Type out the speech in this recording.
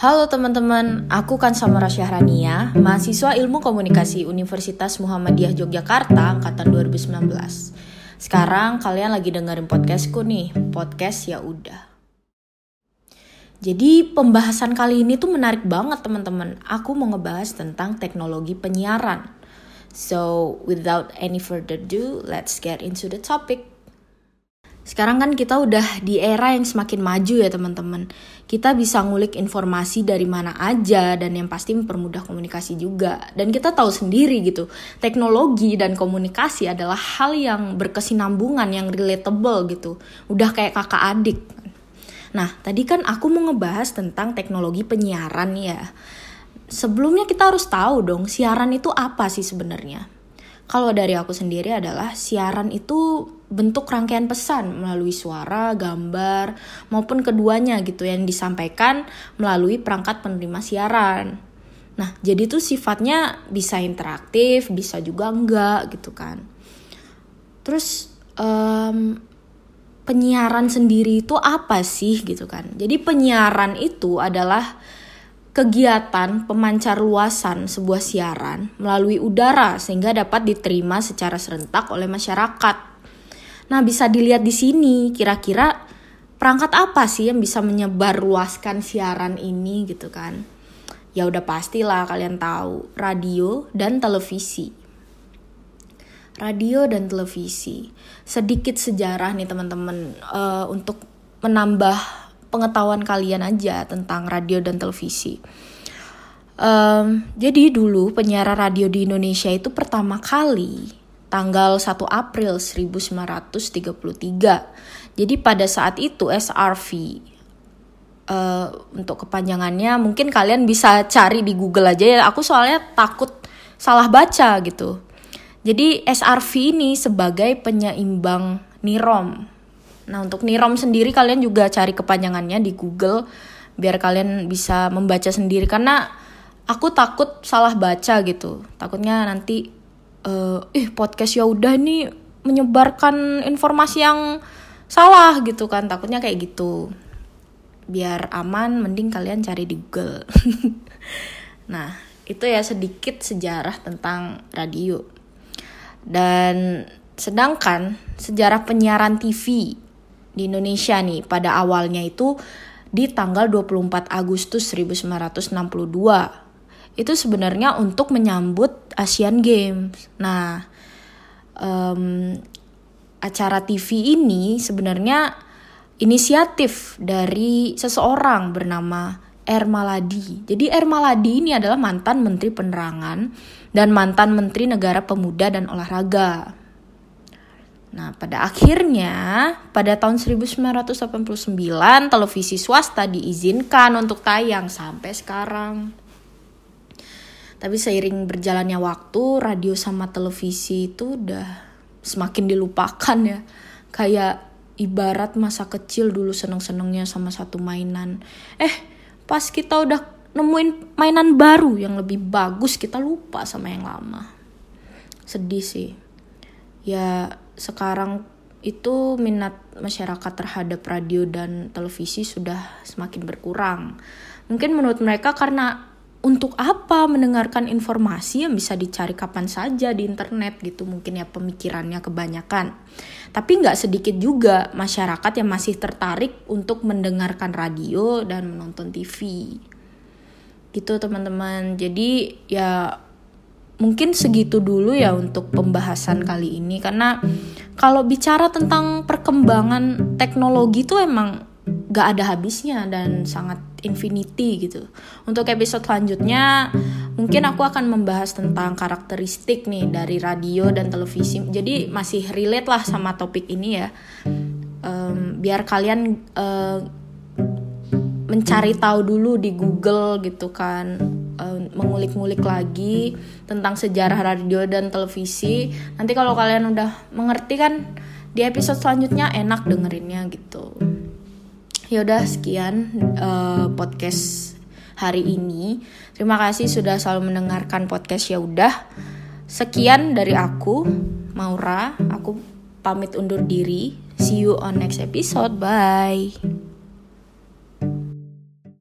Halo teman-teman, aku kan Samara Syahrania, mahasiswa Ilmu Komunikasi Universitas Muhammadiyah Yogyakarta angkatan 2019. Sekarang kalian lagi dengerin podcastku nih, podcast ya udah. Jadi pembahasan kali ini tuh menarik banget teman-teman. Aku mau ngebahas tentang teknologi penyiaran. So, without any further ado, let's get into the topic. Sekarang kan kita udah di era yang semakin maju ya teman-teman. Kita bisa ngulik informasi dari mana aja dan yang pasti mempermudah komunikasi juga. Dan kita tahu sendiri gitu, teknologi dan komunikasi adalah hal yang berkesinambungan, yang relatable gitu. Udah kayak kakak adik. Nah, tadi kan aku mau ngebahas tentang teknologi penyiaran ya. Sebelumnya kita harus tahu dong, siaran itu apa sih sebenarnya? Kalau dari aku sendiri adalah siaran itu bentuk rangkaian pesan melalui suara, gambar, maupun keduanya gitu yang disampaikan melalui perangkat penerima siaran. Nah, jadi tuh sifatnya bisa interaktif, bisa juga enggak gitu kan. Terus um, penyiaran sendiri itu apa sih gitu kan? Jadi penyiaran itu adalah kegiatan pemancar luasan sebuah siaran melalui udara sehingga dapat diterima secara serentak oleh masyarakat. Nah, bisa dilihat di sini kira-kira perangkat apa sih yang bisa menyebar luaskan siaran ini gitu kan. Ya udah pastilah kalian tahu, radio dan televisi. Radio dan televisi. Sedikit sejarah nih teman-teman uh, untuk menambah pengetahuan kalian aja tentang radio dan televisi. Um, jadi dulu penyiaran radio di Indonesia itu pertama kali tanggal 1 April 1933. Jadi pada saat itu SRV uh, eh, untuk kepanjangannya mungkin kalian bisa cari di Google aja ya. Aku soalnya takut salah baca gitu. Jadi SRV ini sebagai penyeimbang Nirom Nah, untuk Nirom sendiri kalian juga cari kepanjangannya di Google biar kalian bisa membaca sendiri karena aku takut salah baca gitu. Takutnya nanti uh, podcast ya udah nih menyebarkan informasi yang salah gitu kan. Takutnya kayak gitu. Biar aman mending kalian cari di Google. nah, itu ya sedikit sejarah tentang radio. Dan sedangkan sejarah penyiaran TV di Indonesia nih pada awalnya itu di tanggal 24 Agustus 1962. Itu sebenarnya untuk menyambut Asian Games. Nah, um, acara TV ini sebenarnya inisiatif dari seseorang bernama Ermaladi. Jadi Ermaladi ini adalah mantan Menteri Penerangan dan mantan Menteri Negara Pemuda dan Olahraga. Nah, pada akhirnya pada tahun 1989 televisi swasta diizinkan untuk tayang sampai sekarang. Tapi seiring berjalannya waktu, radio sama televisi itu udah semakin dilupakan ya. Kayak ibarat masa kecil dulu seneng-senengnya sama satu mainan. Eh, pas kita udah nemuin mainan baru yang lebih bagus, kita lupa sama yang lama. Sedih sih. Ya, sekarang itu minat masyarakat terhadap radio dan televisi sudah semakin berkurang. Mungkin menurut mereka karena untuk apa mendengarkan informasi yang bisa dicari kapan saja di internet gitu mungkin ya pemikirannya kebanyakan. Tapi nggak sedikit juga masyarakat yang masih tertarik untuk mendengarkan radio dan menonton TV. Gitu teman-teman. Jadi ya mungkin segitu dulu ya untuk pembahasan kali ini karena kalau bicara tentang perkembangan teknologi itu emang gak ada habisnya dan sangat infinity gitu. Untuk episode selanjutnya mungkin aku akan membahas tentang karakteristik nih dari radio dan televisi. Jadi masih relate lah sama topik ini ya. Um, biar kalian uh, mencari tahu dulu di Google gitu kan mengulik-ngulik lagi tentang sejarah radio dan televisi. Nanti kalau kalian udah mengerti kan di episode selanjutnya enak dengerinnya gitu. Ya udah sekian uh, podcast hari ini. Terima kasih sudah selalu mendengarkan podcast ya udah. Sekian dari aku, Maura. Aku pamit undur diri. See you on next episode. Bye.